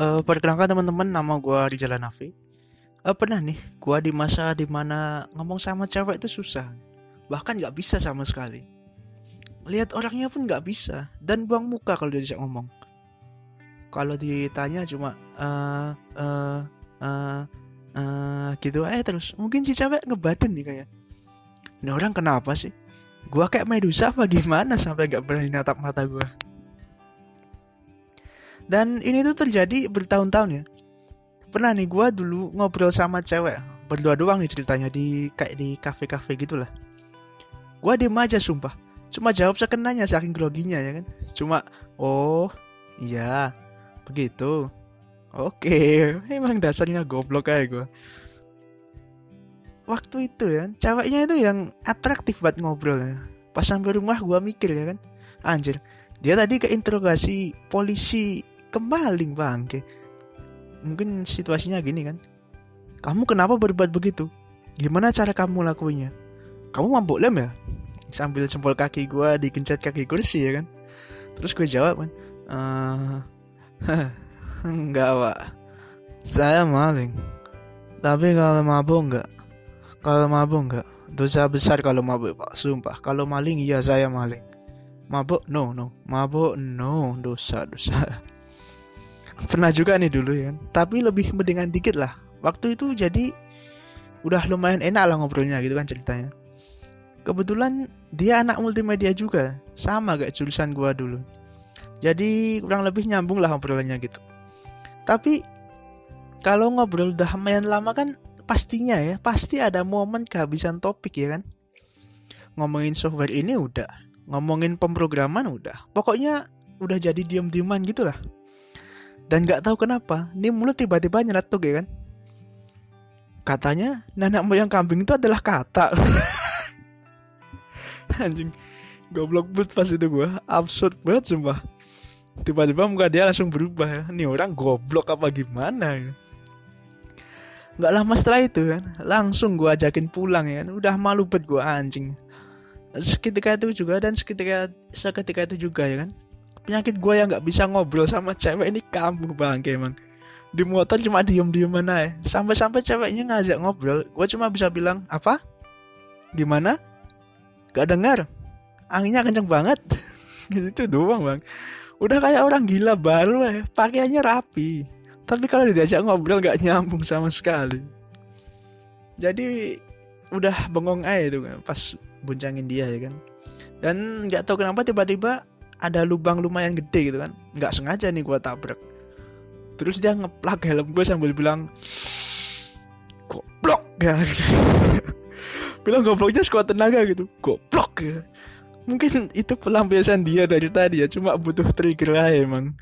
Uh, perkenalkan teman-teman, nama gue Rizal Nafi. Uh, pernah nih, gue di masa di mana ngomong sama cewek itu susah, bahkan nggak bisa sama sekali. Lihat orangnya pun nggak bisa, dan buang muka kalau diajak ngomong. Kalau ditanya cuma uh, uh, uh, uh, gitu eh terus. Mungkin si cewek ngebatin nih kayak, ini orang kenapa sih? Gua kayak Medusa apa gimana sampai nggak berani natap mata gue? Dan ini tuh terjadi bertahun-tahun ya. Pernah nih gue dulu ngobrol sama cewek berdua doang nih ceritanya di kayak di kafe-kafe gitulah. Gue diem aja sumpah. Cuma jawab sekenanya saking groginya ya kan. Cuma oh iya begitu. Oke, emang dasarnya goblok kayak gue. Waktu itu ya, ceweknya itu yang atraktif buat ngobrol ya. Pas sampai rumah gue mikir ya kan, anjir, dia tadi keinterogasi polisi kemaling bangke. Mungkin situasinya gini kan? Kamu kenapa berbuat begitu? Gimana cara kamu lakuinnya kamu mabuk lem ya? Sambil jempol kaki gue digencet kaki kursi ya kan? Terus gue jawab kan? Uh, enggak pak. Saya maling. Tapi kalau mabuk enggak? Kalau mabuk enggak? Dosa besar kalau mabuk pak. Sumpah. Kalau maling iya saya maling. Mabuk? No no. Mabuk? No. Dosa dosa pernah juga nih dulu ya tapi lebih mendingan dikit lah. Waktu itu jadi udah lumayan enak lah ngobrolnya gitu kan ceritanya. Kebetulan dia anak multimedia juga. Sama kayak jurusan gua dulu. Jadi kurang lebih nyambung lah ngobrolannya gitu. Tapi kalau ngobrol udah lumayan lama kan pastinya ya pasti ada momen kehabisan topik ya kan. Ngomongin software ini udah ngomongin pemrograman udah. Pokoknya udah jadi diem-dieman gitu lah dan gak tahu kenapa, ini mulut tiba-tiba nyeletuk ya kan. Katanya nenek moyang kambing itu adalah kata. Anjing, goblok banget pas itu gue, absurd banget sumpah. Tiba-tiba muka dia langsung berubah ya. Ini orang goblok apa gimana ya. Gak lama setelah itu kan, langsung gue ajakin pulang ya kan. Udah malu banget gue anjing. Seketika itu juga dan seketika seketika itu juga ya kan penyakit gue yang nggak bisa ngobrol sama cewek ini kamu bang emang di motor cuma diem diem mana ya sampai sampai ceweknya ngajak ngobrol gue cuma bisa bilang apa? Gimana? Gak dengar anginnya kenceng banget. Gitu doang bang. Udah kayak orang gila baru ya pakaiannya rapi. Tapi kalau diajak ngobrol gak nyambung sama sekali. Jadi udah bengong aja itu pas buncangin dia ya kan. Dan nggak tahu kenapa tiba-tiba ada lubang lumayan gede gitu kan. Nggak sengaja nih gue tabrak. Terus dia ngeplak helm gue sambil bilang goblok ya bilang gobloknya sekuat tenaga gitu. Goblok ya mungkin itu pelampiasan dia dari tadi ya cuma butuh trigger aja emang